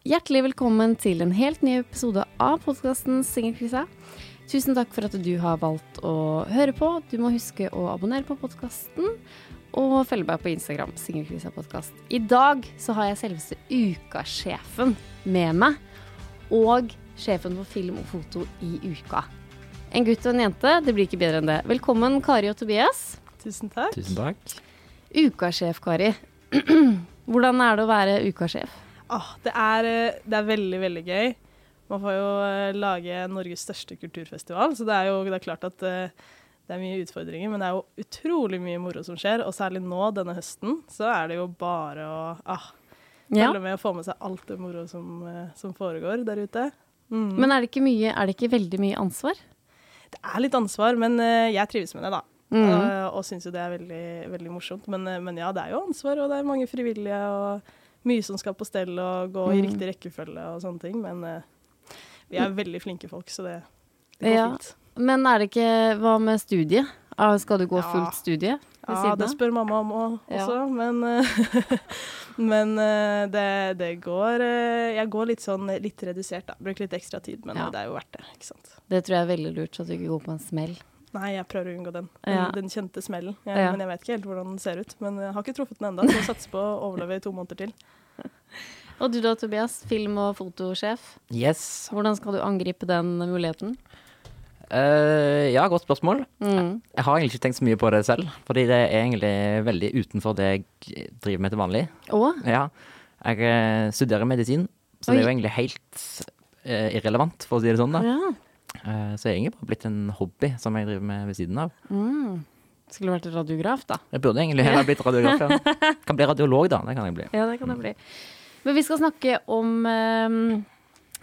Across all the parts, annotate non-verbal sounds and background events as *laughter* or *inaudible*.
Hjertelig velkommen til en helt ny episode av podkasten Singelkrisa. Tusen takk for at du har valgt å høre på. Du må huske å abonnere på podkasten og følge meg på Instagram. Singelkrisa podkast. I dag så har jeg selveste Ukasjefen med meg. Og sjefen for film og foto i Uka. En gutt og en jente. Det blir ikke bedre enn det. Velkommen, Kari og Tobias. Tusen takk. Tusen takk. Ukasjef, Kari. *clears throat* Hvordan er det å være ukasjef? Ah, det, er, eh, det er veldig, veldig gøy. Man får jo eh, lage Norges største kulturfestival, så det er jo det er klart at eh, det er mye utfordringer. Men det er jo utrolig mye moro som skjer, og særlig nå denne høsten så er det jo bare å ah, Ja. med og få med seg alt det moro som, som foregår der ute. Mm. Men er det ikke mye, er det ikke veldig mye ansvar? det er litt ansvar, men jeg trives med det, da. Mm. Og, og syns jo det er veldig, veldig morsomt. Men, men ja, det er jo ansvar, og det er mange frivillige, og mye som skal på stell og gå i Mm. riktig rekkefølge og sånne ting. Men uh, vi er veldig flinke folk, så det, det går Ja. fint. Men er det ikke Hva med studiet? Ah, Skal du gå Ja. fullt studie Ja, det spør mamma om også, Ja. men, eh, *laughs* men eh, det, det går Jeg går litt sånn litt redusert, da. Bruker litt ekstra tid, men Ja. det er jo verdt det, ikke sant. Det tror jeg er veldig lurt, så at du ikke går på en smell. Nei, jeg prøver å unngå den. Den, Ja. den kjente smellen. Jeg, Ja. Men jeg vet ikke helt hvordan den ser ut. Men jeg har ikke truffet den ennå, så jeg satser på å overleve i to måneder til. *laughs* Og du da, Tobias, film- og fotosjef. Yes. Hvordan skal du angripe den muligheten? Uh, ja, godt spørsmål. Mm. Jeg har egentlig ikke tenkt så mye på det selv, fordi det er egentlig veldig utenfor det jeg driver med til vanlig. Åh? Ja, jeg eh, studerer medisin, så det er jo egentlig helt uh, irrelevant, for å si det sånn. da. Ja. Eh, så jeg er egentlig bare blitt en hobby som jeg driver med ved siden av. Mm. Skulle vært radiograf, da. Jeg burde egentlig heller blitt radiograf. Ja. *laughs* Kan bli radiolog, da. Det kan jeg bli. Ja, det kan jeg bli. Men vi skal snakke om um,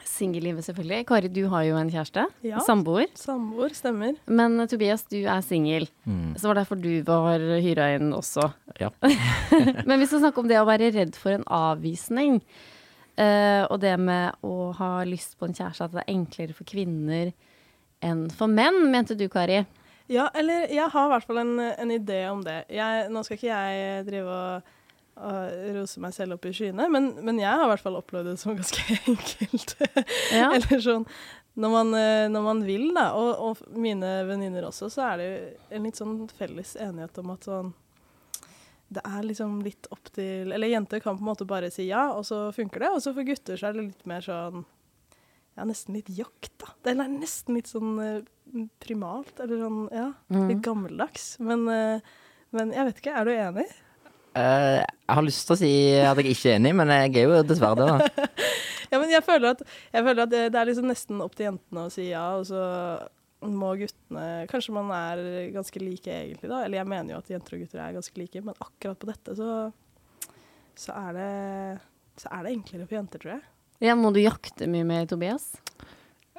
singellivet, selvfølgelig. Kari, du har jo en kjæreste. Ja. Samboer. Samboer, stemmer. Men eh, Tobias, du er singel. Mm. Så var det derfor du var hyra inn også. Ja. *laughs* Men vi skal snakke om det å være redd for en avvisning. Eh, og det med å ha lyst på en kjæreste, at det er enklere for kvinner enn for menn, mente du, Kari. Ja, eller jeg har i hvert fall en, en idé om det. Jeg, nå skal ikke jeg drive og, og rose meg selv opp i skyene, men, men jeg har i hvert fall opplevd det som ganske *laughs* enkelt. Ja. *laughs* Eller sånn når man, eh, når man vil, da, og, og mine venninner også, så er det en litt sånn felles enighet om at sånn det er liksom litt opp til Eller jenter kan på en måte bare si ja, og så funker det. Og så for gutter så er det litt mer sånn Ja, nesten litt jakt, da. Det er nesten litt sånn eh, primalt, eller sånn Ja, litt gammeldags. Men, eh, men jeg vet ikke, er du enig? Uh, jeg har lyst til å si at jeg ikke er enig, men jeg er jo dessverre det. da. *laughs* Ja, men jeg føler at, jeg føler at det, det er liksom nesten opp til jentene å si ja, og så må guttene Kanskje man er ganske like egentlig, da. Eller jeg mener jo at jenter og gutter er ganske like, men akkurat på dette så, så, er, det, så er det enklere for jenter, tror jeg. Ja, må du jakte mye med Tobias?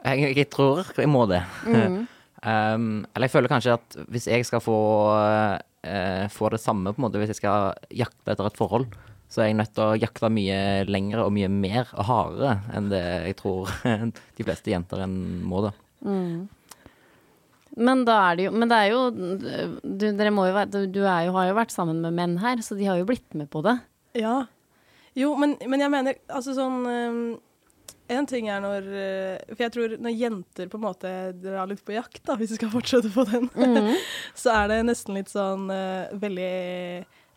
Jeg, jeg tror jeg må det. Mm. *laughs* Um, eller jeg føler kanskje at hvis jeg skal få, uh, få det samme, på en måte, hvis jeg skal jakte etter et forhold, så er jeg nødt til å jakte mye lengre og mye mer og hardere enn det jeg tror *laughs* de fleste jenter enn må, da. Men er det jo Men det er jo du, Dere må jo være du, jo, har jo vært sammen med menn her, så de har jo blitt med på det. Ja. Jo, men, men jeg mener altså sånn um, En ting er når eh, For jeg tror når jenter på en måte drar litt på jakt, da, hvis vi skal fortsette på den, *laughs* så er det nesten litt sånn eh, veldig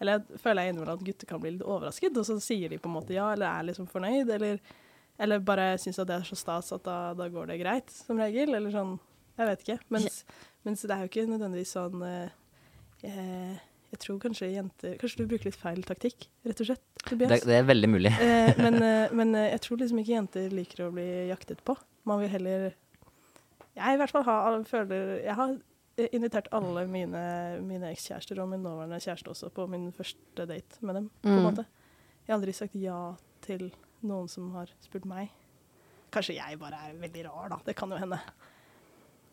Eller jeg føler jeg innimellom at gutter kan bli litt overrasket, og så sier de på en måte ja, eller er liksom fornøyd, eller, eller bare syns at det er så stas at da, da går det greit, som regel. Eller sånn Jeg vet ikke. Mens, mens det er jo ikke nødvendigvis sånn eh, jeg, tror kanskje jenter Kanskje du bruker litt feil taktikk, rett og slett. Tobias? Det, det er veldig mulig. Eh, men, *laughs* eh, men eh, jeg tror liksom ikke jenter liker å bli jaktet på. Man vil heller Jeg i hvert fall har, føler Jeg har eh, invitert alle mine, mine ekskjærester og min nåværende kjæreste også på min første date med dem. på en Mm. måte. Jeg har aldri sagt ja til noen som har spurt meg. Kanskje jeg bare er veldig rar, da. Det kan jo hende.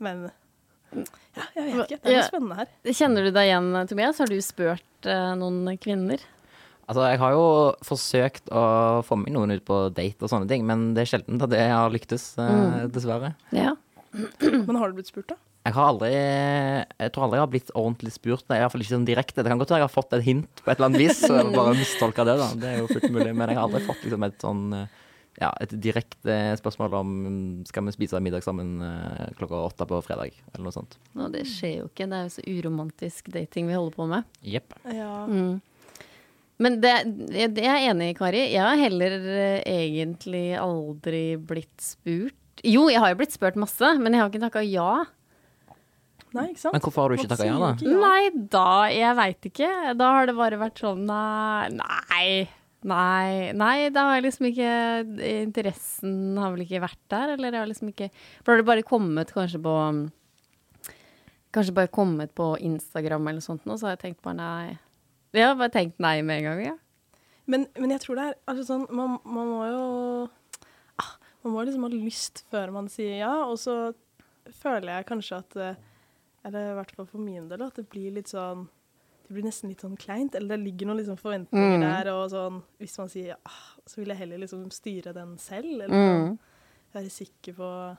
Men ja, jeg vet ikke. Det er noe spennende her. Kjenner du deg igjen, Tobias? Har du spurt uh, noen kvinner? Altså, jeg har jo forsøkt å få med noen ut på date og sånne ting, men det er sjelden at det har lyktes, eh, dessverre. Ja. Men har du blitt spurt, da? Jeg har aldri Jeg tror aldri jeg har blitt ordentlig spurt. Nei, i hvert fall ikke sånn direkte. Det kan godt være jeg har fått et hint på et eller annet vis, *laughs* og bare mistolka det, da. Det er jo fullt mulig. Men jeg har aldri fått liksom et sånn eh, ja, et direkte spørsmål om skal vi spise middag sammen eh, klokka åtte på fredag, eller noe sånt. Nå, det skjer jo ikke. Det er jo så uromantisk dating vi holder på med. Jepp. Ja. Mm. Men det, det er jeg enig i, Kari. Jeg har heller eh, egentlig aldri blitt spurt. Jo, jeg har jo blitt spurt masse, men jeg har ikke takka ja. Nei, ikke sant? Men hvorfor har du ikke takka ja, da? Nei, da Jeg veit ikke. Da har det bare vært sånn nei, nei. Nei, da har liksom ikke Interessen har vel ikke vært der, eller jeg har liksom ikke For da har det bare kommet kanskje på Kanskje bare kommet på Instagram eller sånt nå, så har jeg tenkt bare nei. Jeg har bare tenkt nei med en gang, ja. Men, men jeg tror det er altså sånn Man, man må jo ah, Man må liksom ha lyst før man sier ja, og så føler jeg kanskje at eh, Eller i hvert fall for min del, at det blir litt sånn Det blir nesten litt sånn kleint. Eller det ligger noen liksom forventninger Mm. der, og sånn Hvis man sier ja, så vil jeg heller liksom styre den selv, eller Mm. sånn, være sikker på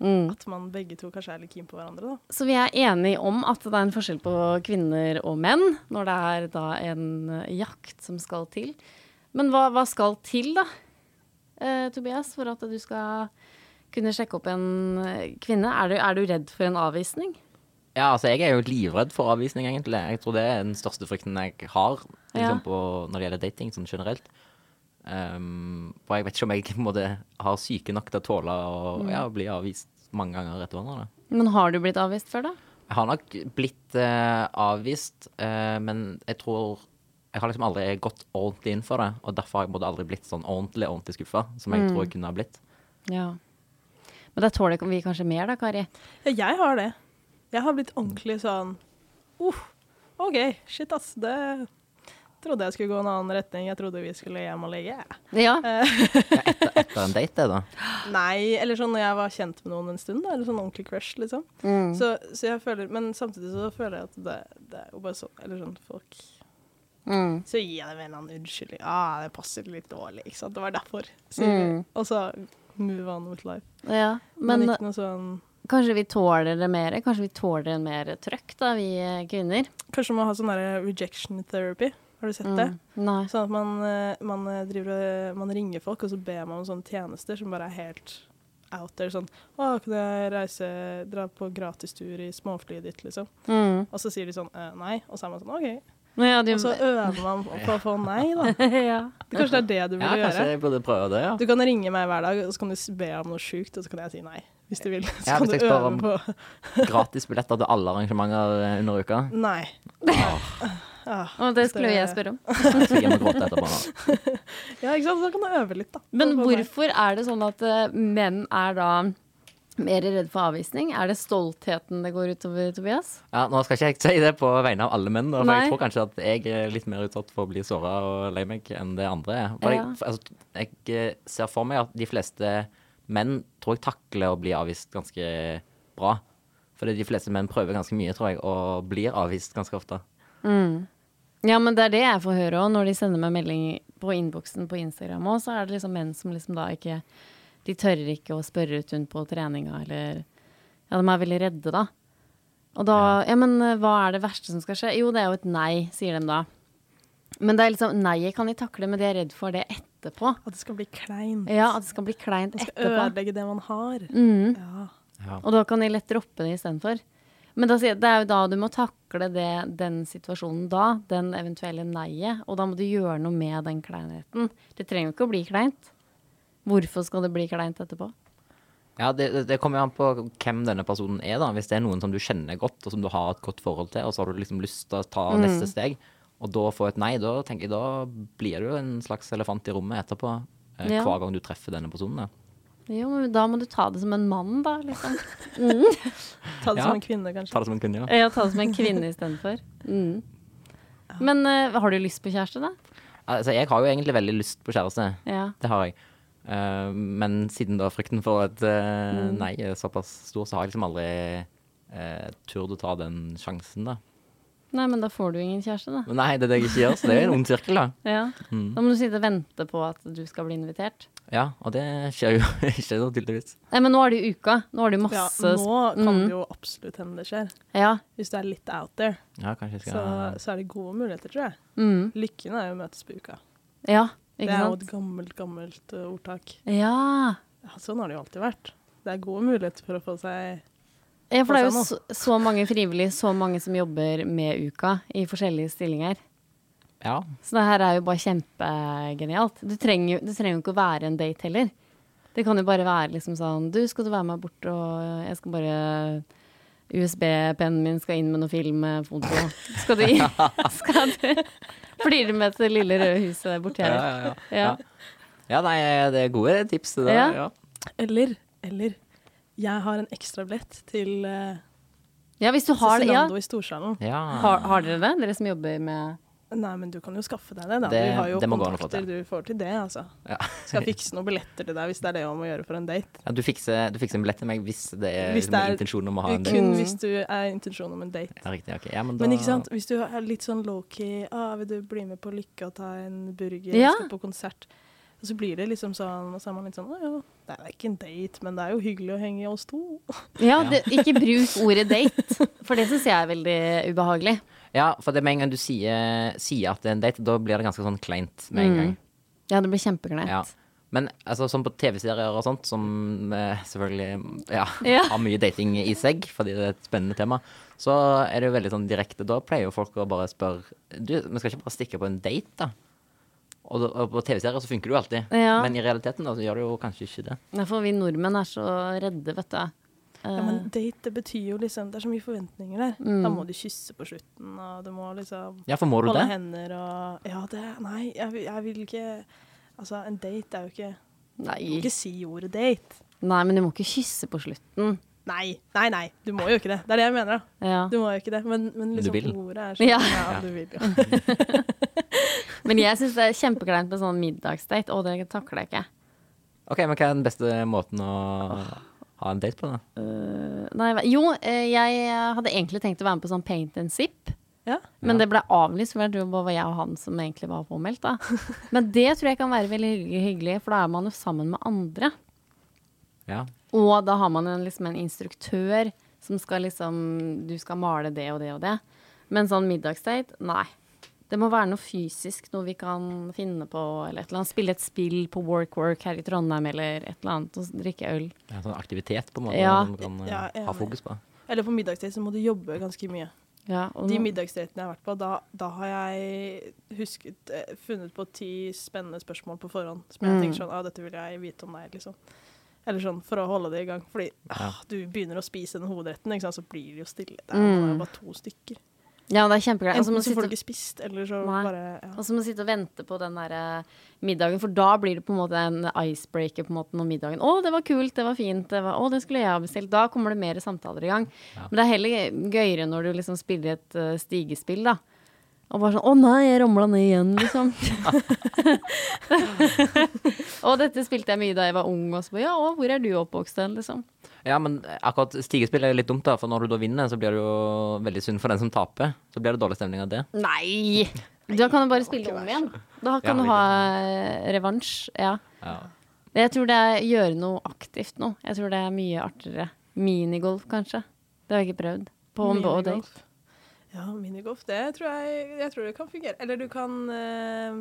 Mm. at man begge to kanskje er litt keen på hverandre, da. Så vi er enige om at det er en forskjell på kvinner og menn når det er da en eh, jakt som skal til. Men hva, hva skal til, da, eh, Tobias, for at du skal kunne sjekke opp en eh, kvinne? Er du, er du redd for en avvisning? Ja, altså jeg er jo livredd for avvisning, egentlig. Jeg tror det er den største frykten jeg har liksom, Ja. på, når det gjelder dating sånn generelt. Um, for jeg vet ikke om jeg *laughs* måtte, har syke nok til å tåle å Mm. ja, bli avvist mange ganger etter hverandre. Men har du blitt avvist før, da? Jeg har nok blitt uh, avvist, uh, men jeg tror Jeg har liksom aldri gått ordentlig inn for det, og derfor har jeg aldri blitt sånn ordentlig ordentlig skuffa, som jeg Mm. tror jeg kunne ha blitt. Ja. Men da tåler vi kanskje mer, da, Kari? Ja, jeg har det. Jeg har blitt ordentlig sånn uh, OK, shit, ass. Det trodde jeg skulle gå en annen retning. Jeg trodde vi skulle hjem og legge. Ja. Etter en date, det, da. *laughs* Nei, eller sånn når jeg var kjent med noen en stund. Da, eller sånn ordentlig crush, liksom. Mm. Så, så jeg føler, Men samtidig så føler jeg at det, det er jo bare sånn Eller sånn folk Mm. Så gir jeg dem en eller annen unnskyldning. Ah, det passer litt dårlig, ikke sant. Det var derfor. Mm. Og så move on with life. ja. Men, Men ikke noe sånn kanskje vi tåler det mer? Kanskje vi tåler en mer trøkk, da, vi eh, kvinner? Kanskje man må ha sånn derre rejection therapy. Har du sett det? Mm. Nei. Sånn at man, eh, man, eh, driver, og- man ringer folk, og så ber man om sånne tjenester som bare er helt out there. Sånn 'Å, kan jeg reise, dra på gratistur i småflyet ditt', liksom. Mm. Og så sier de sånn eh, 'nei', og så er man sånn 'OK'. Ja, du, Og så øver man på å få nei, da. *laughs* ja. Kanskje det er det du Ja, burde kanskje gjøre. jeg burde prøve det, ja. Du kan ringe meg hver dag, og så kan du be om noe sjukt, og så kan jeg si nei. Hvis du vil. Så Ja, kan du øve på. på Gratisbilletter til alle arrangementer eh, under uka. Nei. Ah, Og det skulle jo jeg spørre om. Jeg skal gråte etterpå. *laughs* Ja, ikke sant. Så kan du øve litt, da. Men hvorfor er det sånn at eh, menn er da mer redd for avvisning? Er det stoltheten det går utover, Tobias? Ja, Nå skal ikke jeg si det på vegne av alle menn, da, for Nei. jeg tror kanskje at jeg er litt mer utsatt for å bli såra og lei meg enn det andre er. Ja. jeg, altså, jeg eh, ser for meg at de fleste menn tror jeg takler å bli avvist ganske bra. Fordi de fleste menn prøver ganske mye, tror jeg, og blir avvist ganske ofte. Ja, men det er det jeg får høre òg, når de sender meg melding på innboksen på Instagram òg, så er det liksom menn som liksom da ikke De tør ikke å spørre ut rundt på treninga, eller Ja, de er veldig redde, da. Og da Ja, men eh, hva er det verste som skal skje? Jo, det er jo et nei, sier de da. Men det er liksom Nei-et kan de takle, men de er redd for det etterpå. At det skal bli kleint. Ja, at det skal bli kleint Man skal etterpå. ødelegge det man har. Mm. Ja. Og da kan de lett droppe det istedenfor. Men da, det er jo da du må takle det, den situasjonen da, den eventuelle nei-et. Og da må du gjøre noe med den kleinheten. Det trenger jo ikke å bli kleint. Hvorfor skal det bli kleint etterpå? Ja, det, det- det kommer jo an på hvem denne personen er, da. Hvis det er noen som du kjenner godt, og som du har et godt forhold til, og så har du liksom lyst til å ta Mm. neste steg, og da få et nei, da tenker jeg da blir du en slags elefant i rommet etterpå. eh, Ja. Hver gang du treffer denne personen. da. Jo, men da må du ta det som en mann, da, liksom. *laughs* Ta det Ja. som en kvinne, kanskje. Ta det som en kvinne, ja. Ja, ta det som en kvinne istedenfor. Mm. Men eh, har du lyst på kjæreste, da? Altså, jeg har jo egentlig veldig lyst på kjæreste. Ja. Det har jeg. Uh, men siden da frykten for et uh, Mm. nei er såpass stor, så har jeg liksom aldri uh, turt å ta den sjansen, da. Nei, men da får du ingen kjæreste, da. Nei, det er det jeg ikke gjør, så det er en ond sirkel, da. *laughs* Ja. Mm. Da må du sitte og vente på at du skal bli invitert. Ja, og det skjer jo *laughs* ikke, da, tydeligvis. Nei, men nå er det jo uka. Nå er det jo masse Ja, nå kan Mm. det jo absolutt hende det skjer. Ja. Hvis du er litt out there, Ja, kanskje jeg så, skal så er det gode muligheter, tror jeg. Mm. Lykken er jo å møtes på uka. Ja, ikke sant? Det er jo et gammelt, gammelt uh, ordtak. Ja. Ja, sånn har det jo alltid vært. Det er gode muligheter for å få seg ja, for det er jo så, så mange frivillige, så mange som jobber med uka i forskjellige stillinger. Ja. Så det her er jo bare kjempegenialt. Du trenger, jo- trenger jo ikke å være en date heller. Det kan jo bare være liksom sånn Du, skal du være med bort, og jeg skal bare USB-pennen min skal inn med noe filmfoto. Skal du inn? *laughs* Skal du Blir du med til det lille røde huset borti Ja, her? ja, ja. Ja. ja. ja, nei, det er gode tips. Det der, Ja. ja. Eller, eller Jeg har en ekstrabillett til uh, Ja, hvis du har det. Ja. I Storsalen. Ja. Har, har dere det? Dere som jobber med Nei, men du kan jo skaffe deg det, da. Det- du har jo det må gå an å få kontakter til. du får til det, altså. Ja. Skal fikse noen billetter til deg hvis det er det om å gjøre for en date. Ja, du, fikser, du fikser en billett til meg hvis det er, Hvis det er intensjonen om å ha en date. Kun hvis du er intensjonen om en date. Ja, riktig, ok. Ja, men, da, Men ikke sant, hvis du er litt sånn low-key ah, 'Vil du bli med på Lykke og ta en burger?' Ja. Skal på konsert. Og så blir det liksom sånn, og så er man litt sånn 'Å ja, det er ikke en date, men det er jo hyggelig å henge i oss to'. Ja, det, ikke bruk ordet date, for det syns jeg er veldig ubehagelig. Ja, for det med en gang du sier, sier at det er en date, da blir det ganske sånn kleint med en gang. Mm. Ja, det blir kjempekleint. Ja. Men altså, sånn på TV-serier og sånt, som eh, selvfølgelig ja, *laughs* Ja. har mye dating i seg, fordi det er et spennende tema, så er det jo veldig sånn direkte. Da pleier jo folk å bare spørre Du, vi skal ikke bare stikke på en date, da? Og, og på TV-serier så funker det jo alltid. Ja. Men i realiteten da, så gjør det jo kanskje ikke det. Nei, For vi nordmenn er så redde, vet du. Ja, men date, det betyr jo liksom Det er så mye forventninger der. Mm. Da må du kysse på slutten, og du må liksom Ja, for må du holde det? hender og Ja, det Nei, jeg, vil- jeg vil ikke Altså, en date er jo ikke Nei. Du må ikke si ordet date. Nei, men du må ikke kysse på slutten. Nei, nei, nei. Du må jo ikke det. Det er det jeg mener, da. Ja. Du må jo ikke det. Men, men du liksom ordet er *laughs* sånn Ja. ja, du vil jo. *laughs* *laughs* Men jeg syns det er kjempekleint med sånn middagsdate. Å, det takler jeg ikke. Ok, men hva er den beste måten å ha en date på, da? Uh, nei, jo, eh, jeg hadde egentlig tenkt å være med på sånn paint and sip. Ja. Men Ja. det ble avlyst, for jeg tror det var jeg og han som egentlig var påmeldt. da. *laughs* Men det tror jeg kan være veldig hyggelig, for da er man jo sammen med andre. Ja. Og da har man en, liksom en instruktør som skal liksom Du skal male det og det og det. Men sånn middagsdate, nei. Det må være noe fysisk, noe vi kan finne på, eller et eller annet. Spille et spill på Work Work her i Trondheim, eller et eller annet, og drikke øl. ja sånn aktivitet, på en måte, Ja. som du kan eh, Ja, ha fokus på. Eller på middagstid så må du jobbe ganske mye. Ja, og De middagsrettene jeg har vært på, da, da har jeg husket eh, funnet på ti spennende spørsmål på forhånd. Som jeg Mm. tenker sånn ah, dette vil jeg vite om deg, liksom. Eller sånn for å holde det i gang. Fordi Ja. ah, du begynner å spise den hovedretten, ikke sant? så blir det jo stille. Det er Mm. bare to stykker. Ja, det er må Enten så får du ikke spist, eller så Nei. bare ja. Og så må du sitte og vente på den der eh, middagen, for da blir det på en måte en icebreaker på en måte når middagen 'Å, det var kult, det var fint, det var, å, det skulle jeg ha bestilt'. Da kommer det mer samtaler i gang. Ja. Men det er heller gøyere når du liksom spiller et uh, stigespill, da. Og bare sånn 'Å nei, jeg ramla ned igjen', liksom. *laughs* *laughs* og dette spilte jeg mye da jeg var ung, og så bare 'Ja, å, hvor er du oppvokst hen', liksom. Ja, men akkurat stigespill er litt dumt, da, for når du da vinner, så blir det jo veldig synd for den som taper. Så blir det dårlig stemning av det. Nei! Da kan du bare spille om igjen. Da kan Ja, du ha eh, revansj. Ja. Ja. Jeg tror det er gjøre noe aktivt nå. Jeg tror det er mye artigere. Minigolf, kanskje. Det har jeg ikke prøvd. På date. Minigolf. Ja, minigolf, det tror jeg, jeg tror det kan fungere. Eller du kan eh,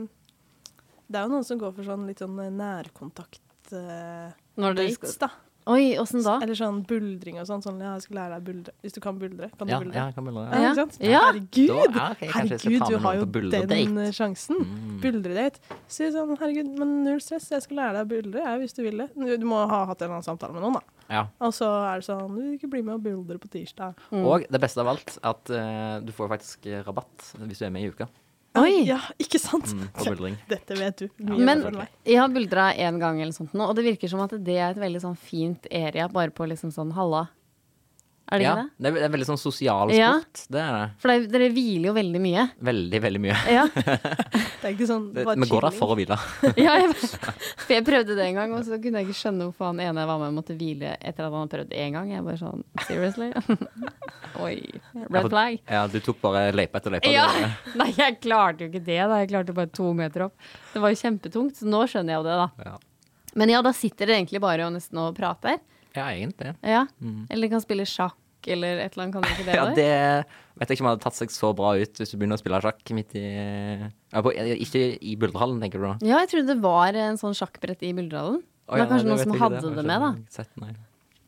Det er jo noen som går for sånn litt sånn nærkontakt-dates, Når du skal da. Oi, åssen da? Eller sånn buldring og sånn. sånn ja, jeg skal lære deg buldre. Hvis du kan buldre, kan du Ja, buldre? ja, jeg kan buldre. Ja, ja. Ja. Herregud! Da- ja, ok, kanskje jeg skal herregud, du har jo den eh, sjansen. Mm. Buldredate. Si sånn, herregud, men null stress, jeg skal lære deg å buldre, jeg, hvis du vil det. Du, du må ha hatt en eller annen samtale med noen, da. Ja. Og så er det sånn, du vil ikke bli med og buldre på tirsdag. Mm. Og det beste av alt, at uh, du får faktisk rabatt hvis du er med i uka. Oi! Ja, ikke sant? Mm. Dette vet du mye Men jeg har buldra én gang eller sånt nå, og det virker som at det er et veldig sånn fint area bare på liksom sånn halla. Er det Ja, ikke det? det er, det er veldig sånn sosial Ja. Det er det. For det, dere hviler jo veldig mye. Veldig, veldig mye. Ja, *laughs* Det er ikke sånn Det, chilling. vi går der for å hvile. *laughs* ja jeg, for jeg prøvde det en gang, og så kunne jeg ikke skjønne hvorfor han ene jeg var med, måtte hvile etter at han hadde prøvd én gang. Jeg bare sånn Seriously? *laughs* Oi. Red flag. Ja, du tok bare løype etter løype. Ja. Nei, jeg klarte jo ikke det. da Jeg klarte bare to meter opp. Det var jo kjempetungt, så nå skjønner jeg jo det, da. Ja. Men ja, da sitter dere egentlig bare og nesten og prater. Ja, egentlig. Ja. Eller kan spille sjakk eller et eller annet. Kan du ikke det? *laughs* Ja, det vet jeg ikke om hadde tatt seg så bra ut hvis du begynner å spille sjakk midt i ja, på, Ikke i buldrehallen, tenker du da? Ja, jeg trodde det var en sånn sjakkbrett i Buldrehallen. Det ja, er kanskje nei, noen som hadde det, det med, da. Sett.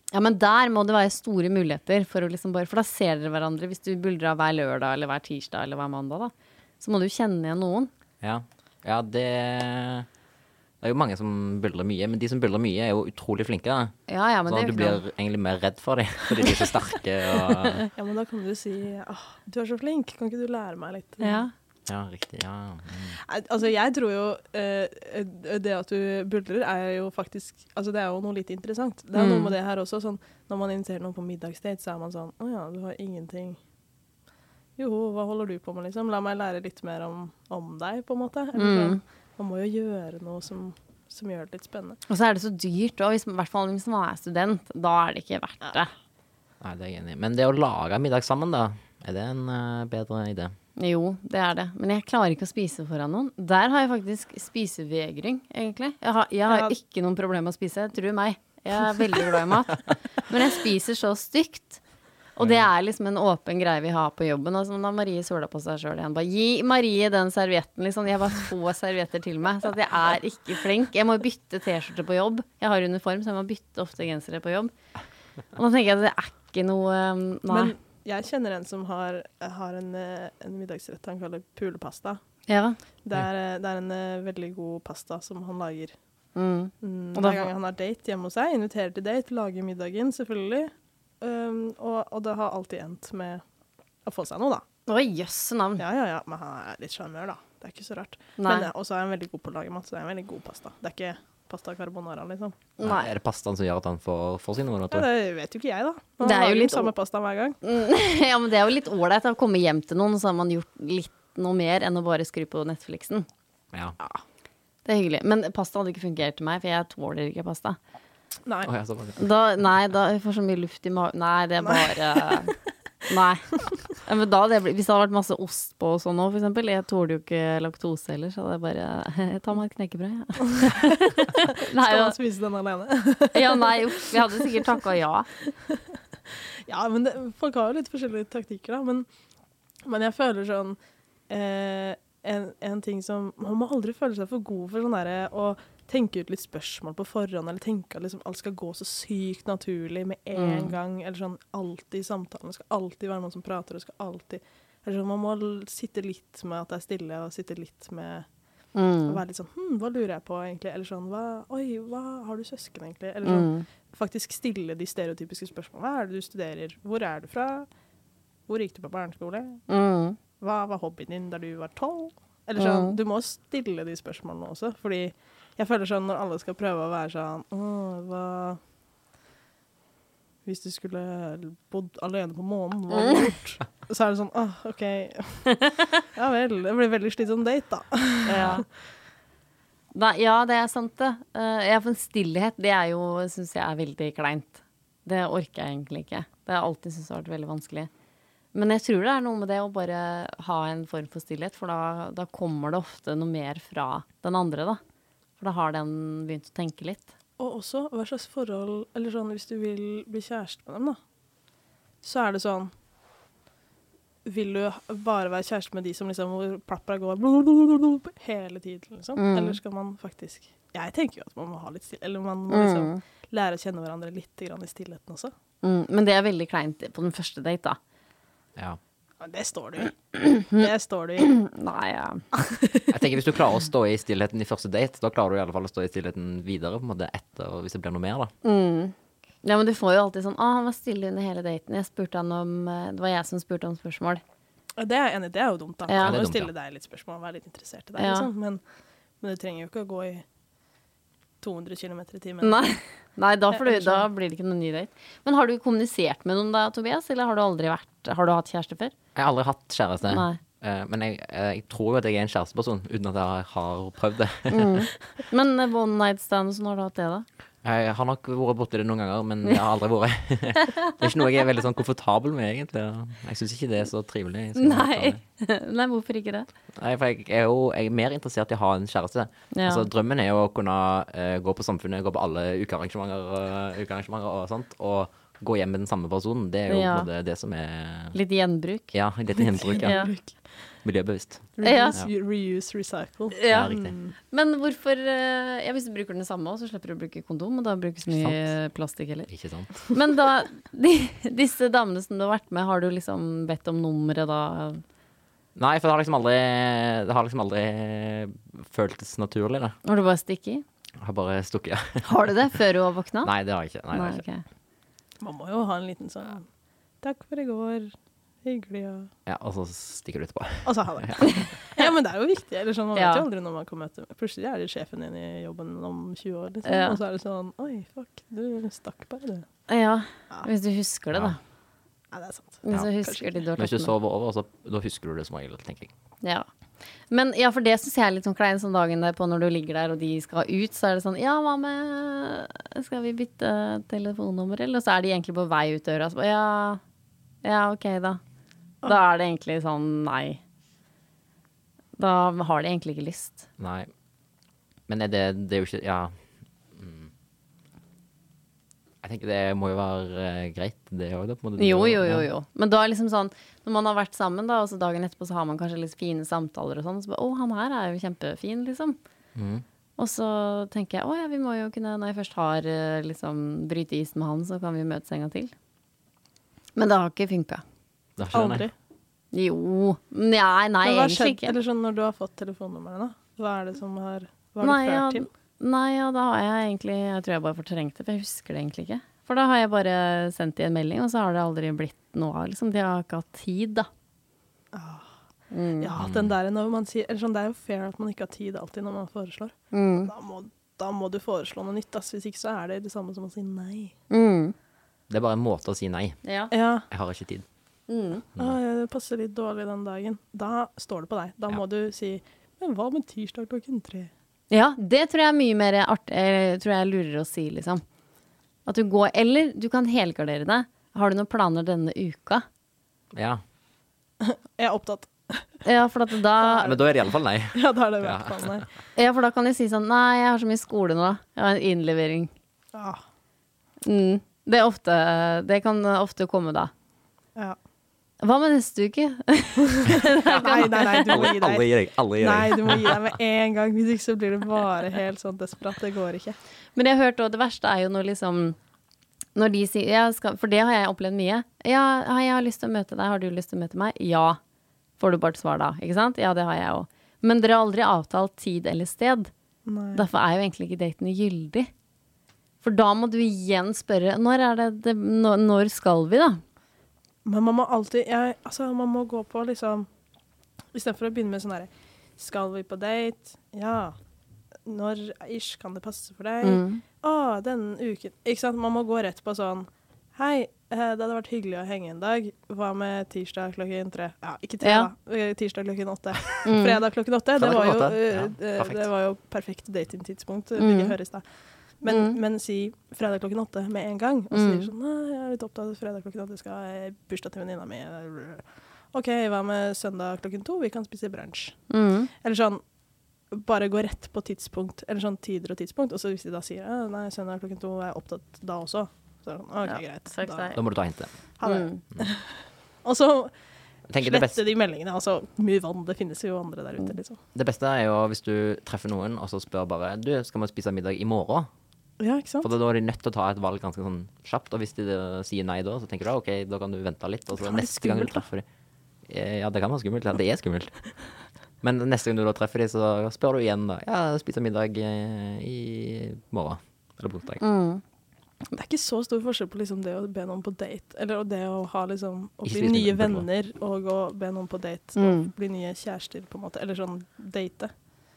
Ja, men der må det være store muligheter for å liksom bare For da ser dere hverandre hvis du buldrer hver lørdag eller hver tirsdag eller hver mandag, da. Så må du kjenne igjen noen. Ja. ja, det Det er jo mange som buldrer mye, men de som buldrer mye, er jo utrolig flinke. Da. Ja, ja, men Sånn det at er du blir noe. egentlig mer redd for dem, fordi de er så sterke. Og... *laughs* Ja, men da kan du si åh, du er så flink, kan ikke du lære meg litt? Ja. Ja, riktig. Ja. Mm. Altså, jeg tror jo eh, det at du buldrer er jo faktisk Altså, det er jo noe litt interessant. Det er Mm. noe med det her også. Sånn, når man inviterer noen på middagsdate, så er man sånn Å ja, du har ingenting Jo, hva holder du på med, liksom? La meg lære litt mer om, om deg, på en måte. Eller Mm. Man må jo gjøre noe som, som gjør det litt spennende. Og så er det så dyrt, òg, i hvert fall hvis man er student, da er det ikke verdt det. Nei, det er jeg enig i. Men det å lage middag sammen, da, er det en uh, bedre idé? Jo, det er det. Men jeg klarer ikke å spise foran noen. Der har jeg faktisk spisevegring, egentlig. Jeg har, jeg har Ja. ikke noen problemer med å spise, tro meg. Jeg er veldig glad i mat. *laughs* Men jeg spiser så stygt. Og det er liksom en åpen greie vi har på jobben. Og så da Marie sola på seg sjøl igjen. Bare gi Marie den servietten, liksom. Jeg bare få servietter til meg. Så at jeg er ikke flink. Jeg må bytte T-skjorte på jobb. Jeg har uniform, så jeg må bytte ofte gensere på jobb. Og da tenker jeg at det er ikke noe um, Nei. Men jeg kjenner en som har, har en, eh, en middagsrett han kaller pulepasta. ja. Det er, eh, det er en eh, veldig god pasta som han lager. Mm. Mm, hver gang han har date hjemme hos seg, inviterer til date, lager middagen, selvfølgelig. Um, og, og det har alltid endt med å få seg noe, da. Oi, jøsse navn. Ja, ja, ja, men han er litt sjarmør, da. Det er ikke så rart. Og så er han veldig god på å lage mat, så det er en veldig god pasta. Det er ikke pasta carbonara, liksom. Nei. Er det pastaen som gjør at han får, får sine noe? Ja, det vet jo ikke jeg, da. Han Det er jo litt samme pasta hver gang. *laughs* ja, men det er jo litt ålreit å komme hjem til noen, så har man gjort litt noe mer enn å bare skru på Netflixen. Ja. Det er hyggelig. Men pasta hadde ikke fungert til meg, for jeg tåler ikke pasta. Nei. Oh, ja. Da, nei, da jeg får så mye luft i magen Nei, det er bare Nei. Ja, men da det ble, hvis det hadde vært masse ost på og sånn òg, for eksempel Jeg tåler jo ikke laktose heller, så hadde jeg bare Jeg tar meg et knekkebrød, jeg. *laughs* nei, Skal man spise den alene? *laughs* ja, nei, uff. Vi hadde sikkert takka ja. *laughs* Ja, men det, folk har jo litt forskjellige taktikker, da. Men, men jeg føler sånn eh, en, en ting som Man må aldri føle seg for god for sånn derre å tenke ut litt spørsmål på forhånd, eller tenke at liksom alt skal gå så sykt naturlig med en Mm. gang. Eller sånn alltid i samtalen. Det skal alltid være noen som prater, det skal alltid eller sånn, Man må sitte litt med at det er stille, og sitte litt med å Mm. være litt sånn Hm, hva lurer jeg på, egentlig? Eller sånn hva, Oi, hva har du søsken, egentlig? Eller sånn Mm. faktisk stille de stereotypiske spørsmålene. Hva er det du studerer? Hvor er du fra? Hvor gikk du på barneskole? Mm. Hva var hobbyen din da du var tolv? Eller sånn, Mm. Du må stille de spørsmålene også, fordi jeg føler sånn når alle skal prøve å være sånn Å, hva Hvis du skulle bodd alene på månen, hva hadde du gjort? Så er det sånn Åh, OK. *laughs* Ja vel. Det blir veldig slitsom date, da. Ja. Da, ja, det er sant, det. Uh, ja, for en stillhet, det er jo, syns jeg er veldig kleint. Det orker jeg egentlig ikke. Det har jeg alltid syntes har vært veldig vanskelig. Men jeg tror det er noe med det å bare ha en form for stillhet, for da, da kommer det ofte noe mer fra den andre, da. For da har den begynt å tenke litt. Og også hva slags forhold Eller sånn hvis du vil bli kjæreste med dem, da. Så er det sånn Vil du bare være kjæreste med de som liksom hvor plappa går blablabla hele tiden, liksom? Mm. Eller skal man faktisk Jeg tenker jo at man må ha litt stille, eller man må liksom Mm. lære å kjenne hverandre litt grann i stillheten også. Mm. Men det er veldig kleint på den første date, da. Ja. Det står du i. *clears throat* Det står du i. Nei, ja. *laughs* Jeg tenker Hvis du klarer å stå i stillheten i første date, da klarer du i alle fall å stå i stillheten videre på en måte etter, hvis det blir noe mer. da. Mm. Ja, men du får jo alltid sånn 'Å, han var stille under hele daten. Jeg spurte han om eh, Det var jeg som spurte om spørsmål. Det er jeg enig i. Det er jo dumt, da. Ja. Du Det må stille ja. deg litt spørsmål og være litt interessert i deg, Ja. liksom. Men, men du trenger jo ikke å gå i 200 km i timen. Nei, Nei da, får du, da sånn. blir det ikke noen ny date. Men har du kommunisert med noen da, Tobias? Eller har du aldri vært Har du hatt kjæreste før? Jeg har aldri hatt kjæreste. Nei. Eh, men jeg, eh, jeg tror jo at jeg er en kjæresteperson, uten at jeg har prøvd det. *laughs* Men eh, one night stands, når har du hatt det, da? Jeg har nok vært borti det noen ganger, men *laughs* jeg har aldri vært *laughs* Det er ikke noe jeg er veldig sånn komfortabel med, egentlig. Jeg syns ikke det er så trivelig. Nei. Nei, hvorfor ikke det? Nei, for jeg er jo jeg er mer interessert i å ha en kjæreste. Ja. Altså, drømmen er jo å kunne uh, gå på Samfunnet, gå på alle ukearrangementer, uh, og sånt, og gå hjem med den samme personen. Det er jo Ja. det som er Litt gjenbruk? Ja, litt gjenbruk. Ja. Ja. Reuse, Ja. Reuse, recycle. Ja. Ja. Men hvorfor eh, Ja, hvis du bruker den samme så slipper du å bruke kondom, og da brukes mye plastikk heller. Ikke sant? *laughs* Men da, de, disse damene som du har vært med, har du liksom bedt om nummeret da? Nei, for det har liksom aldri Det har liksom aldri føltes naturlig, da. Har du bare stukket? i? Har bare stukket. ja. *laughs* Har du det før du har våkna? Nei, det har jeg ikke. Nei, det har jeg ikke. Okay. Man må jo ha en liten sånn Takk for i går. Hyggelig og Ja, og så stikker du etterpå. Og så ha det. *laughs* Ja, men det er jo viktig. Eller sånn, man Ja. vet jo aldri når man kan møte Plutselig er det sjefen din i jobben om 20 år, liksom. Ja. Og så er det sånn Oi, fuck, du stakk bare, du. Ja, Ja. hvis du husker det, da. Ja, det er sant. Hvis du Ja, husker de du har hvis du sover over, så da husker du det som regel, tenker jeg. Ja. Men ja, for det syns jeg er litt sånn klein sånn dagen derpå når du ligger der og de skal ut, så er det sånn Ja, hva med Skal vi bytte telefonnummer, eller? Og så er de egentlig på vei ut døra, og så bare Ja, ja, OK, da. Da er det egentlig sånn nei. Da har de egentlig ikke lyst. Nei. Men er det, det er jo ikke Ja. Mm. Jeg tenker det må jo være eh, greit, det òg, da. på en måte. Jo, jo, jo, jo. Men da er liksom sånn Når man har vært sammen, da, og så dagen etterpå så har man kanskje litt fine samtaler og sånn, så bare Å, han her er jo kjempefin, liksom. Mm. Og så tenker jeg å ja, vi må jo kunne, når jeg først har eh, liksom bryte isen med han, så kan vi møtes en gang til. Men det har ikke funka. Det har ikke det, nei. Aldri. Jo Nei, nei, Men hva har egentlig skjedd? ikke. Eller sånn når du har fått telefonnummeret, da? Hva er det som har Hva har Nei, ja, ført til? nei, ja, da har jeg egentlig Jeg tror jeg bare fortrengte det, for jeg husker det egentlig ikke. For da har jeg bare sendt de en melding, og så har det aldri blitt noe av. Liksom. De har ikke hatt tid, da. Mm. Ja, den der når man sier Eller sånn, det er jo fair at man ikke har tid alltid når man foreslår. Mm. Da må, da må du foreslå noe nytt, ass. Hvis ikke så er det det samme som å si nei. Mm. Det er bare en måte å si nei. Ja. Ja. Jeg har ikke tid. Mm. Ah, det passer litt dårlig den dagen. Da står det på deg. Da Ja. må du si Men hva med tirsdag klokken tre? Ja, det tror jeg er mye mer artig Jeg Tror jeg er lurere å si, liksom. At du går Eller du kan helgardere deg. Har du noen planer denne uka? Ja. *laughs* Jeg er opptatt. Ja, for at da Men da er det iallfall nei. *laughs* Ja, da er det i hvert fall nei. Ja, for da kan de si sånn Nei, jeg har så mye skole nå. Jeg har en innlevering. Ja. Mm. Det er ofte Det kan ofte komme da. ja. Hva med neste uke? *laughs* Nei, nei, nei, du må gi gi alle deg. gir deg. Alle gir Nei, du må gi deg med *laughs* en gang. Hvis ikke så blir det bare helt sånn desperat. Det går ikke. Men jeg har hørt også, det verste er jo når liksom Når de sier jeg skal, For det har jeg opplevd mye. Ja, hei, jeg har lyst til å møte deg. Har du lyst til å møte meg? Ja. Får du bare et svar da. Ikke sant? Ja, det har jeg òg. Men dere har aldri avtalt tid eller sted. Nei. Derfor er jo egentlig ikke daten gyldig. For da må du igjen spørre Når er det, det når, når skal vi, da? Men man må alltid jeg, Altså, man må gå på liksom Istedenfor å begynne med sånn herre Skal vi på date? Ja. Når ish kan det passe for deg? Mm. Å, denne uken Ikke sant? Man må gå rett på sånn Hei, eh, det hadde vært hyggelig å henge en dag. Hva med tirsdag klokken tre? Ja, ikke tre, Ja. da. Eh, Tirsdag klokken åtte. *laughs* Mm. Fredag klokken åtte. Det var, jo, eh, Ja, det var jo perfekt datingtidspunkt. Mm. Begge høres da. Men, Mm. men si fredag klokken åtte med en gang. Og så Mm. sier du sånn Nei, jeg er litt opptatt fredag klokken åtte. Jeg skal ha bursdag til venninna mi. OK, hva med søndag klokken to? Vi kan spise brunsj. Mm. Eller sånn bare gå rett på tidspunkt, eller sånn tider og tidspunkt. Og så hvis de da sier nei, søndag klokken to er jeg opptatt da også, så er det sånn, OK, Ja, greit. Da. Da må du ta hintet. ha det. Mm. *laughs* Og så slette beste, de meldingene. Altså, mye vann, det finnes jo andre der Mm. ute, liksom. det beste er jo hvis du treffer noen, og så spør bare Du, skal vi spise middag i morgen? Ja, ikke sant? For da er de nødt til å ta et valg ganske sånn kjapt. Og hvis de sier nei da, så tenker du OK, da kan du vente litt. Og så neste gang du treffer dem Ja, det kan være skummelt. Ja, det er skummelt. *laughs* Men neste gang du da treffer dem, så spør du igjen da. Ja, spiser middag eh, i morgen. Eller på onsdag. Mm. Det er ikke så stor forskjell på liksom det å be noen på date, eller det å ha liksom Å bli nye venner og å be noen på date Mm. og bli nye kjærester, på en måte. Eller sånn date.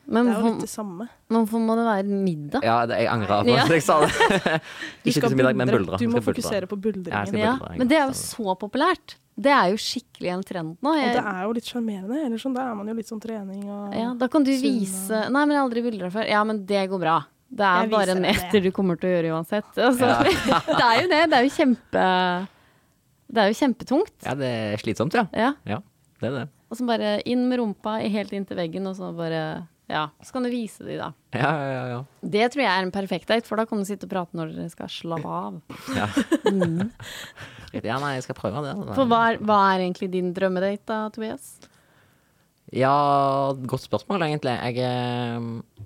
Men Det er jo litt det samme. hvorfor må det være middag? Ja, det, jeg angrer på at jeg sa det. *laughs* Du Ikke skal spise middag, men buldre. Du må fokusere på buldringen. Ja, buldre, men det er jo Så- populært. Det er jo skikkelig en trend nå. Og det er jo litt sjarmerende. Eller sånn, da er man jo litt sånn trening og ja, da kan du sunn vise og- Nei, men jeg har aldri buldra før. Ja, men det går bra. Det er Jeg bare en meter du kommer til å gjøre uansett. Altså, *laughs* det er jo det. Det er jo kjempe Det er jo kjempetungt. Ja, det er slitsomt, ja. Ja. Ja, det er det. Og så bare inn med rumpa i- helt inntil veggen, og så bare Ja, så kan du vise de, da. Ja, ja, ja. Det tror jeg er en perfekt date, for da kan du sitte og prate når dere skal slappe av. Ja. ja, nei, jeg skal prøve det. For hva er, hva er egentlig din drømmedate da, Tobias? Ja, godt spørsmål, egentlig. Jeg eh,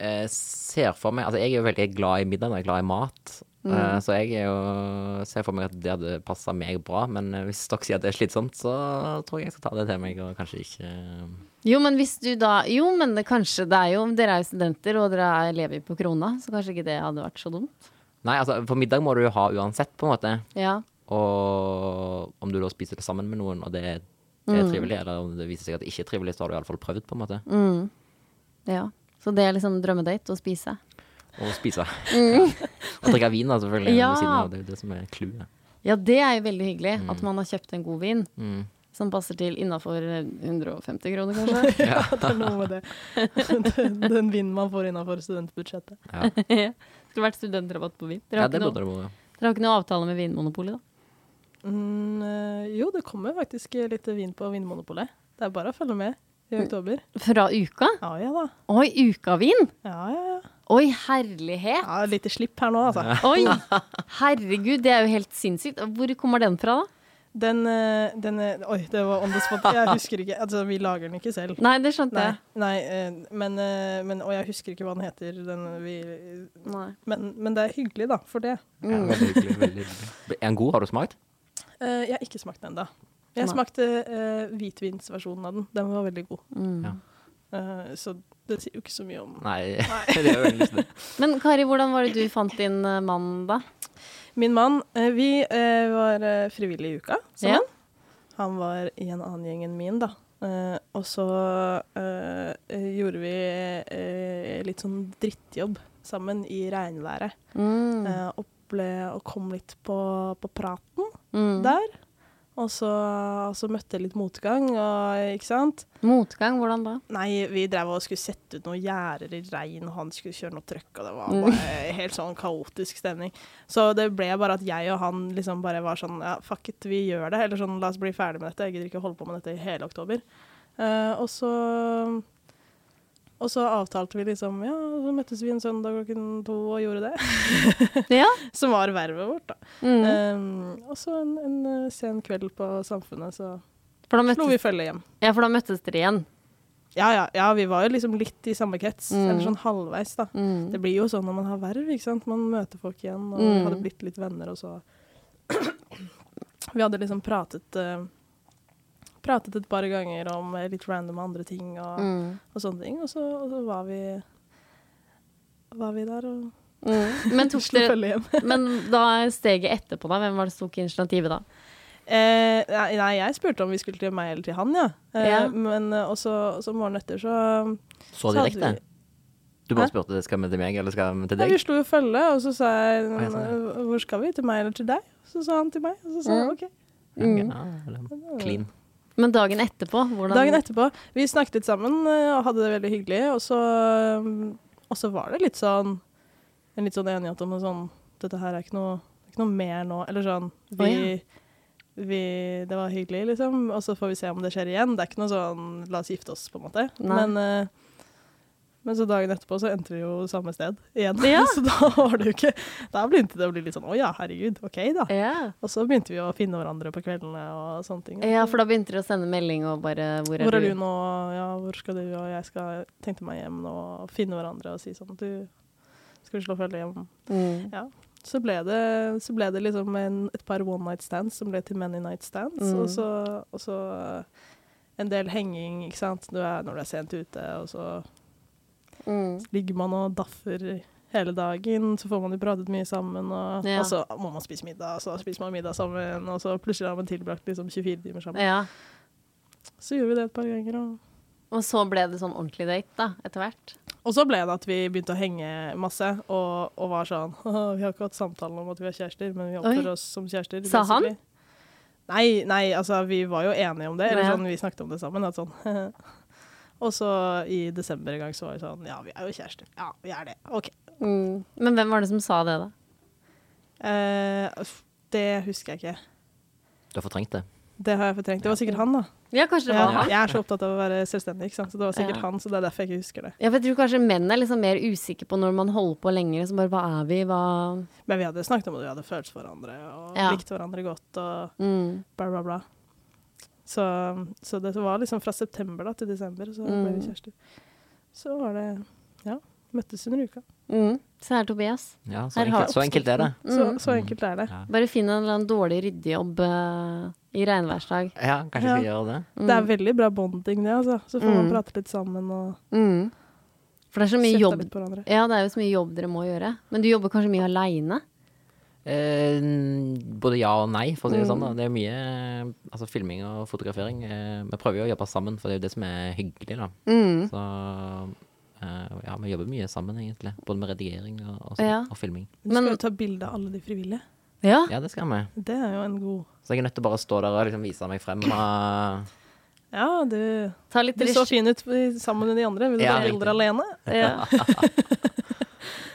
eh, ser for meg Altså, jeg er jo veldig glad i middag, jeg er glad i mat. Eh, så jeg jo, ser for meg at det hadde passa meg bra. Men eh, hvis dere sier at det er slitsomt, så tror jeg jeg skal ta det til meg, og kanskje ikke eh, Jo, men hvis du da Jo, men det kanskje det er jo Dere er jo studenter, og dere er, lever på krona, så kanskje ikke det hadde vært så dumt? Nei, altså, for middag må du jo ha uansett, på en måte. Ja. Og om du da spiser det sammen med noen, og det er trivelig, eller om det viser seg at det ikke er trivelig, så har du iallfall prøvd, på en måte. Mm. ja. Så det er liksom drømmedate å spise? Og spise. *laughs* og drikke vin, da, selvfølgelig. Ja. Siden. Det er jo det som er clouet. Ja, det er jo veldig hyggelig. At man har kjøpt en god vin Mm. som passer til innafor 150 kroner, *laughs* kanskje. *laughs* Ja, det er noe med det. Den, den vinen man får innafor studentbudsjettet. Ja. Skulle vært studentrabatt på vin. Dere ja, det noe, det dere har ikke noe avtale med Vinmonopolet, da? Mm, eh, jo, det kommer faktisk litt vin på Vinmonopolet. Det er bare å følge med i oktober. Fra uka? Ja ja da. Oi, ukavin! Ja ja ja. Oi, herlighet! ja Lite slipp her nå, altså. Oi! *laughs* Herregud, det er jo helt sinnssykt. Hvor kommer den fra, da? Den, eh, den eh, Oi, det var on the spot. Jeg husker ikke. Altså, vi lager den ikke selv. Nei, det skjønte jeg. nei eh, men, men Og jeg husker ikke hva den heter. Den, vi, Nei. men, men det er hyggelig, da, for det. Ja, veldig hyggelig. Veldig hyggelig. Er den god? Har du smakt? Eh, jeg har ikke smakt den ennå. Jeg smakte uh, hvitvinsversjonen av den. Den var veldig god. Mm. Ja. Uh, så det sier jo ikke så mye om Nei, *laughs* det er ikke det. *laughs* Men Kari, hvordan var det du fant din eh, mann, da? Min mann, vi eh, var frivillige i uka Ja. Han var i en annen gjeng enn min, da. Uh, og så eh, eh, gjorde vi uh, litt sånn drittjobb sammen i regnværet. Mm. Eh, og, ble, og kom litt på, på praten Mm. der. Og så, og så møtte jeg litt motgang, og, ikke sant. Motgang, hvordan da? Nei, vi drev og skulle sette ut noen gjerder i regn, og han skulle kjøre noe trøkk, og det var Mm. bare helt sånn kaotisk stemning. Så det ble bare at jeg og han liksom bare var sånn ja, fuck it, vi gjør det. Eller sånn la oss bli ferdig med dette, jeg gidder ikke holde på med dette i hele oktober. Uh, og så og så avtalte vi liksom Ja, så møttes vi en søndag klokken to og gjorde det. *laughs* *laughs* Ja. Som var vervet vårt, da. Mm. Um, og så en, en eh, sen kveld på Samfunnet, så da slo vi følge hjem. ja, for da møttes dere igjen. Ja, ja, ja, vi var jo liksom litt i samme krets, Mm. eller sånn halvveis, da. Mm. Det blir jo sånn når man har verv, ikke sant. Man møter folk igjen, og Mm. hadde blitt litt venner, og så *clears throat* Vi hadde liksom pratet eh, Pratet et par ganger om litt random andre ting og, Mm. og sånne ting, og så, og så var vi var vi der og Mm. Men, dere, følge hjem. *laughs* men da steget etterpå, da? Hvem var det som tok initiativet da? Eh, nei, jeg spurte om vi skulle til meg eller til han, ja. Eh, Ja. Men eh, også, også morgenen etter så Så direkte? Du bare spurte skal vi til meg, eller skal vi til Ja, deg? vi slo jo følge, og så sa jeg ja, sånn, hvor skal vi, til meg eller til deg? Så sa han til meg, og så sa jeg Mm. OK. Mm. ja, eller clean. Men dagen etterpå? Hvordan? Dagen etterpå, vi snakket litt sammen eh, og hadde det veldig hyggelig, og så, um, og så var det litt sånn en litt sånn enighet om sånn Dette her er ikke noe, ikke noe mer nå. Eller sånn vi, Å, vi, Det var hyggelig, liksom, og så får vi se om det skjer igjen. Det er ikke noe sånn la oss gifte oss, på en måte. Nei. Men, eh, men så dagen etterpå så endte vi jo samme sted igjen. Ja. *laughs* så da var det jo ikke Da begynte det å bli litt sånn å ja, herregud, OK, da. Ja. Og så begynte vi å finne hverandre på kveldene og sånne ting. ja, for da begynte dere å sende melding og bare Hvor er, Hvor er du nå? Ja, hvor skal du? Og jeg skal tenkte meg hjem nå og finne hverandre og si sånn Du, skal vi slå følge hjem? Mm. Ja. Så ble det, så ble det liksom en, et par one night stands som ble til many night stands. Mm. Og, så, og så en del henging, ikke sant. Du er, når du er sent ute, og så Mm. ligger man og daffer hele dagen. Så får man jo pratet mye sammen, og, Ja. og så må man spise middag, og så spiser man middag sammen, og så plutselig har man tilbrakt liksom 24 timer sammen. Ja. Så gjorde vi det et par ganger, og Og så ble det sånn ordentlig date, da, etter hvert. Og så ble det at vi begynte å henge masse, og, og var sånn *laughs* Vi har ikke hatt samtalen om at vi er kjærester, men vi oppfører oss som kjærester. Sa han? Nei, nei, altså vi var jo enige om det. Eller sånn, vi snakket om det sammen. At sånn *laughs* Og så i desember en gang så var vi sånn Ja, vi er jo kjærester. Ja, vi er det. OK. Mm. Men hvem var det som sa det, da? Eh, det husker jeg ikke. Du har fortrengt det. Det har jeg fortrengt. Det var sikkert han, da. Ja, kanskje det Ja, var han? jeg er så opptatt av å være selvstendig, ikke sant? så det var sikkert Ja. han. Så det er derfor jeg ikke husker det. Ja, for jeg tror kanskje menn er liksom mer usikre på når man holder på lenger. Så bare hva er vi, hva Men vi hadde snakket om at vi hadde følt for hverandre og Ja. likte hverandre godt. og mm. bla, bla, bla. Så, så det var liksom fra september da, til desember, så ble Mm. vi kjærester. Så var det Ja, møttes under uka. Mm. Se her, Tobias. Ja, så Her enkelt, så enkelt er det. Mm. så enkelt er det. Ja, Bare finn en eller annen dårlig ryddejobb uh, i regnværsdag. ja kanskje Ja. vi gjør det. Mm. Det er veldig bra bonding, det, altså. Så får man Mm. prate litt sammen og mm. For det er så mye jobb. Ja, det er jo så mye jobb dere må gjøre. Men du jobber kanskje mye aleine? Eh, både ja og nei, for å si det sånn. da. Mm. Det er mye altså, filming og fotografering. Eh, vi prøver jo å jobbe sammen, for det er jo det som er hyggelig. da. Mm. Så eh, ja, vi jobber mye sammen, egentlig. Både med redigering og, og, så, Ja. og filming. Du skal jo ta bilde av alle de frivillige. Ja. Ja, det skal vi. Det er jo en god Så jeg er nødt til å bare stå der og liksom vise meg frem. Og, Ja, du, du så fin ut sammen med de andre. Vil du Ja, ta bilder alene? *laughs* Ja.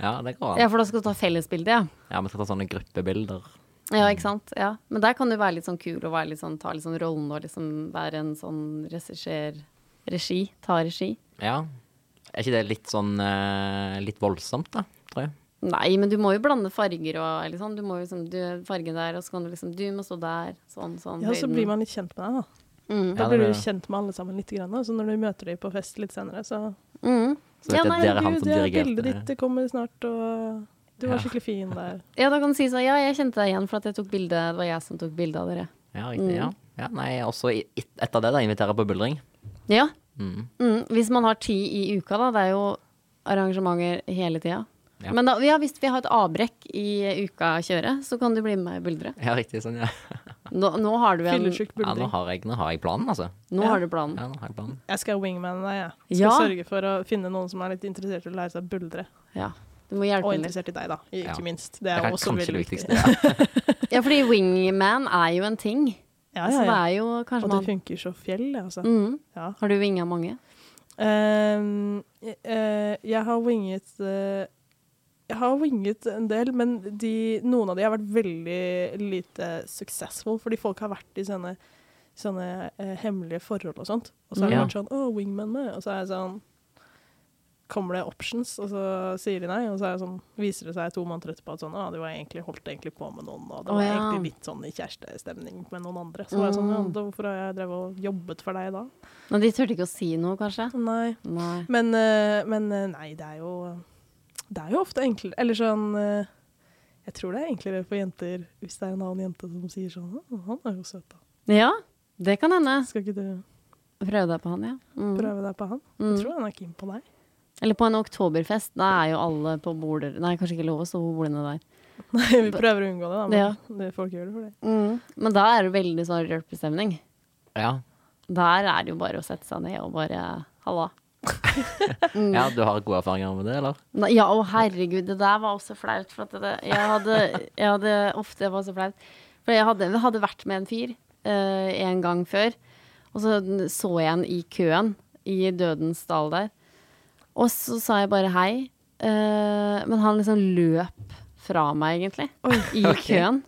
Ja, det går ja, for da skal du ta fellesbilde, ja. Ja, vi skal ta sånne gruppebilder. Ja, ikke sant. Ja. Men der kan du være litt sånn kul og være litt sånn, ta litt sånn rollen og liksom være en sånn regissør Regi. Ta regi. Ja. Er ikke det litt sånn eh, litt voldsomt, da, tror jeg? Nei, men du må jo blande farger og eller sånn. Du må jo liksom du, Fargen der, og så kan du liksom Du må stå der. Sånn, sånn. Ja, så høyden. blir man litt kjent med deg, da. mm. Da Ja, blir du kjent med alle sammen litt. Grann, og så når du møter dem på fest litt senere, så Mm. Så Ja, nei, det er han som ja, bildet ditt det kommer snart, og du var Ja. skikkelig fin der. *laughs* Ja, da kan du si sånn Ja, jeg kjente deg igjen for at jeg tok bilde Det var jeg som tok bilde av dere. Ja, riktig. Ja. ja, nei, også etter det, da, invitere på buldring. Ja. Mm. Mm. Hvis man har tid i uka, da. Det er jo arrangementer hele tida. Ja. Men da, ja, hvis vi har et avbrekk i uka-kjøret, så kan du bli med meg i buldre. Ja, riktig. Sånn, ja. *laughs* Nå, nå har du en Fyllesyk ja nå, buldring. har jeg, nå har jeg planen, altså. Nå Ja. har du planen. Ja, nå har jeg planen. Jeg skal wingman deg, jeg. Skal Ja. sørge for å finne noen som er litt interessert i å lære seg å buldre. Ja. Du må hjelpe Og meg litt. interessert i deg, da. Ikke Ja. minst. Det Det er er også kanskje veldig det viktig. viktigste. *laughs* Ja, fordi wingman er jo en ting. Ja, Så ja, det ja. er jo kanskje Og man det funker så fjell, det, altså. mm. Ja. Har du winga mange? Ehm, eh, jeg har winget eh, Jeg har winget en del, men de, noen av de har vært veldig lite successful, fordi folk har vært i sånne, sånne eh, hemmelige forhold og sånt. Og så har Ja. vært sånn 'Å, wingman med', og så er jeg sånn Kommer det options, og så sier de nei, og så sånn, viser det seg to måneder etterpå at sånn, ah, var egentlig, holdt egentlig på med noen, og det var var ja. egentlig litt sånn i kjærestestemning med noen andre. Så var jeg sånn, ja, Mm. da, hvorfor har jeg drevet og jobbet for deg da? Men de turte ikke å si noe, kanskje? Nei. Nei. Men, eh, men eh, nei, det er jo Det er jo ofte enklere Eller sånn eh, Jeg tror det er enklere for jenter hvis det er en annen jente som sier sånn «Å, 'Han er jo søt, da'. Ja, det kan hende. Skal ikke du Prøve deg på han, ja. Mm. prøve deg på han? Mm. Jeg tror han er keen på deg. Eller på en oktoberfest. Da er jo alle på border Nei, kanskje ikke lov å stå på bordene der. *laughs* Nei, vi prøver å unngå det, da, men Ja. det, folk gjør det for det. Mm. Men da er det veldig sånn rølpestemning. Ja. Der er det jo bare å sette seg ned og bare Halla. Ja, du har gode erfaringer med det, eller? Nei, Ja, å herregud, det der var også flaut. For at det, jeg hadde, jeg hadde ofte det var så flaut. For jeg hadde, jeg hadde vært med en fyr uh, en gang før, og så så jeg en i køen i Dødens dal der. Og så sa jeg bare hei, uh, men han liksom løp fra meg, egentlig, i *laughs* okay. køen.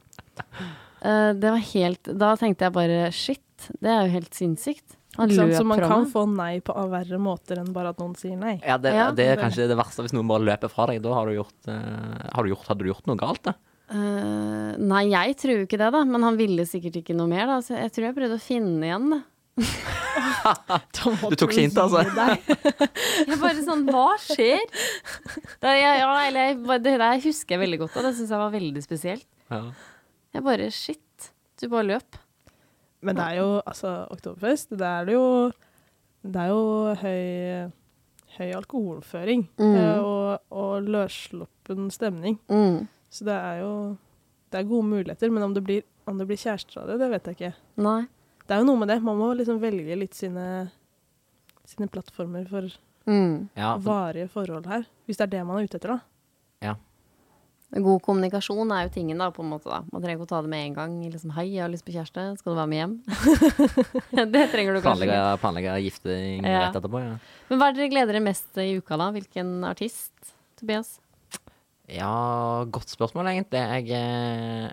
Uh, det var helt Da tenkte jeg bare shit, det er jo helt sinnssykt. Han løp Så man fra kan meg. få nei på verre måter enn bare at noen sier nei. Ja, det, Ja. det er kanskje det verste hvis noen bare løper fra deg. Da har du gjort, eh, har du gjort Hadde du gjort noe galt, da? Eh, nei, jeg tror jo ikke det, da. Men han ville sikkert ikke noe mer, da. Så jeg tror jeg prøvde å finne igjen det. *laughs* Du tok ikke hintet, altså? *laughs* Jeg bare sånn Hva skjer? Det, ja, ja, eller, jeg bare- det der husker jeg veldig godt, og det syns jeg var veldig spesielt. Ja. Jeg bare Shit. Du bare løp. Men det er jo altså Oktoberfest, det er jo Det er jo høy høy alkoholføring Mm. eh, og, og løssluppen stemning. Mm. Så det er jo det er gode muligheter, men om det blir, om det blir kjærester av det, det vet jeg ikke. Nei. Det er jo noe med det. Man må liksom velge litt sine, sine plattformer for Mm. Ja, varige forhold her. Hvis det er det man er ute etter, da. God kommunikasjon er jo tingen, da, på en måte. da. Man trenger ikke å ta det med en gang. Liksom, 'Hei, jeg har lyst på kjæreste. Skal du være med hjem?' *laughs* det trenger du kanskje planlegge, ikke. planlegge gifting Ja. rett etterpå, ja. Men hva er det dere gleder dere mest i uka, da? Hvilken artist? Tobias? Ja, godt spørsmål, egentlig. Jeg eh,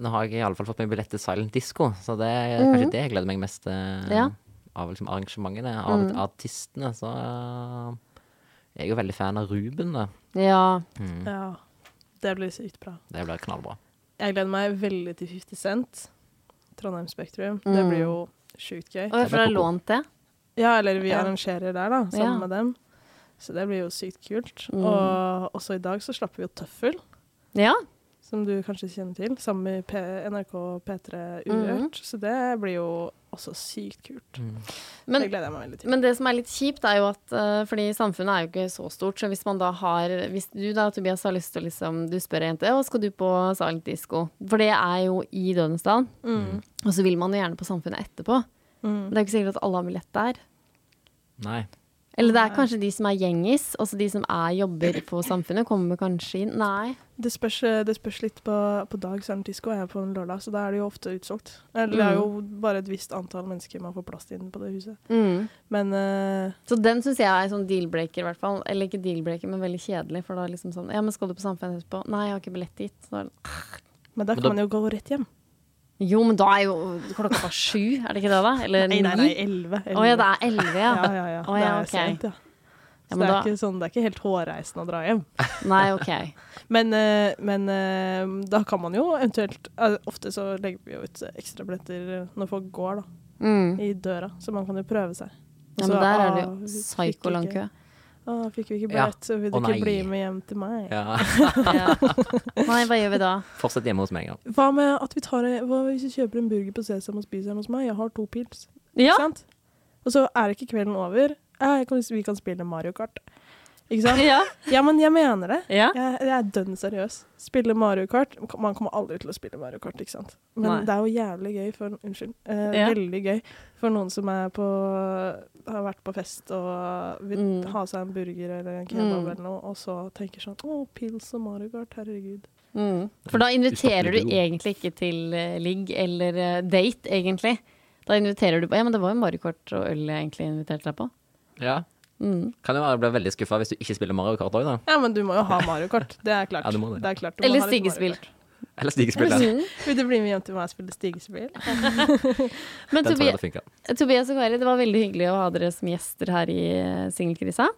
Nå har jeg i alle fall fått meg billett til Silent Disco, så det er kanskje det jeg gleder meg mest til Ja. av liksom, arrangementene. Av artistene, så eh, jeg er jo veldig fan av Ruben, da. Ja. Mm, Ja, det blir sykt bra. det blir knallbra. Jeg gleder meg veldig til 50 Cent. Trondheim Spektrum. Det blir jo sjukt gøy. Og hvorfor har ha lånt det? Ja, eller vi Ja. arrangerer der, da, sammen Ja. med dem. Så det blir jo sykt kult. Mm. Og også i dag så slapp vi jo Tøffel, Ja. Som du kanskje kjenner til, sammen med P NRK P3 Urørt. Så det blir jo også sykt kult. Mm. Men, det gleder jeg meg veldig til. men det som er litt kjipt, er jo at uh, Fordi samfunnet er jo ikke så stort, så hvis man da har Hvis du da, Tobias, har lyst til å liksom Du spør ei jente å, skal du på Silent Disco. For det er jo i Dødensdal. Mm. Og så vil man jo gjerne på Samfunnet etterpå. Mm. Men det er jo ikke sikkert at alle har billett der. Nei. Eller det er kanskje de som er gjengis, også de som er jobber på Samfunnet, kommer kanskje inn. Nei. Det spørs, det spørs litt på, på dag, Silent Disco er på en lørdag, så da er det jo ofte utsolgt. Eller det er jo bare et visst antall mennesker man får plass til inne på det huset. Mm. Men uh, Så den syns jeg er sånn deal-breaker, i hvert fall. Eller ikke deal-breaker, men veldig kjedelig. For da er liksom sånn Ja, men skal du på Samfunnet etterpå? Nei, jeg har ikke billett dit. Så da er Men da Men kan da- man jo gå rett hjem. Jo, men da er jo klokka sju, er det ikke det, da? Eller Nei, nei, nei, elleve. Å ja, det er elleve, ja. Ja, ja, ja. Å, ja, det er sent, ja. Ja, Så men det, er da- ikke sånn, det er ikke helt hårreisende å dra hjem. *laughs* Nei, OK. *laughs* Men, eh, men eh, da kan man jo eventuelt eh, Ofte så legger vi jo ut ekstrabilletter når folk går da, Mm. i døra, så man kan jo prøve seg. Ja, Så, men der er det jo psyko lang kø. Å, fikk vi ikke Ja. billett, så vil du Å, ikke bli med hjem til meg. Ja. *laughs* Ja. Nei, hva gjør vi da? Fortsett hjemme hos meg, da. Hva med at vi tar Hva hvis vi kjøper en burger på Sesam og spiser hjemme hos meg? Jeg har to pils. Ja. Ikke sant? Og så er ikke kvelden over. Ja, jeg kan, vi kan spille Mario Kart. Ikke sant? Ja. Ja, men jeg mener det. ja. Jeg, jeg er dønn seriøs. Spille Mario Kart Man kommer aldri til å spille Mario Kart, ikke sant? Men Nei. det er jo jævlig gøy for Unnskyld. Eh, Ja. Veldig gøy for noen som er på har vært på fest og vil Mm. ha seg en burger eller en kebab Mm. eller noe, og så tenker sånn Å, pils og Mario Kart, herregud. Mm. For da inviterer du egentlig ikke til eh, ligg eller eh, date, egentlig. Da inviterer du på Ja, men det var jo Mario Kart og øl jeg egentlig inviterte deg på. Ja. Mm. Kan jo være jeg blir veldig skuffa hvis du ikke spiller Mario Kart òg, da. Ja, men du må jo ha Mario Kart. Det er klart. *laughs* Ja, du må det. er klart du Eller stigespill. Eller stigespill. Ja. Mm. *laughs* Vil du bli med hjem til meg og spille stigespill? *laughs* Men Den tror jeg det. Tobias og Kari, det var veldig hyggelig å ha dere som gjester her i eh, Singelkrisa.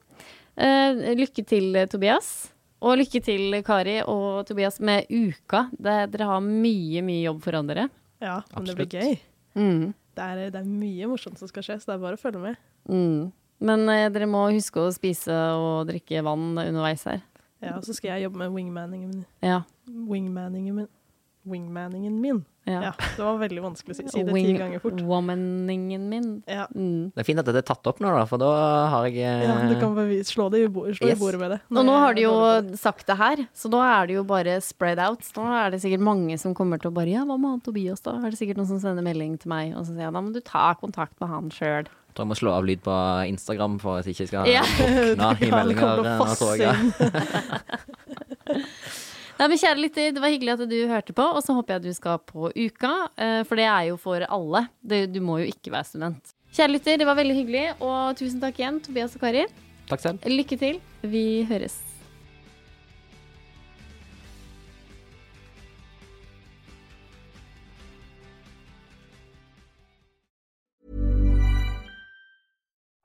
Uh, lykke til, Tobias. Og lykke til, Kari og Tobias, med uka. Det, dere har mye, mye jobb foran dere. Ja, men det blir gøy. Mm. Det er, det er mye morsomt som skal skje, så det er bare å følge med. Mm. Men eh, dere må huske å spise og drikke vann underveis her. Ja, og så skal jeg jobbe med wingmanningen min. Ja. Wingmanningen min. Wingmanningen min. ja. Ja, det var veldig vanskelig å si. Si det ti ganger fort. Womaningen min. Ja, Mm. Det er fint at dette er tatt opp nå, da, for da har jeg eh, ja du kan bare slå det i, bo slå Yes. i bordet med det. Og nå har de jo sagt det her, så nå er det jo bare spread out. Nå er det sikkert mange som kommer til å bare Ja, hva med han Tobias, da? Er det sikkert noen som sender melding til meg, og så sier jeg da må du ta kontakt med han sjøl. Jeg må slå av lyd på Instagram for at jeg ikke skal *laughs* Ja. våkne i *laughs* meldinger. jeg. *laughs* Nei, men Kjære lytter, det var hyggelig at du hørte på, og så håper jeg du skal på Uka, eh, for det er jo for alle. Du må jo ikke være student. Kjære lytter, det var veldig hyggelig, og tusen takk igjen, Tobias og Kari. Takk selv. Lykke til. Vi høres.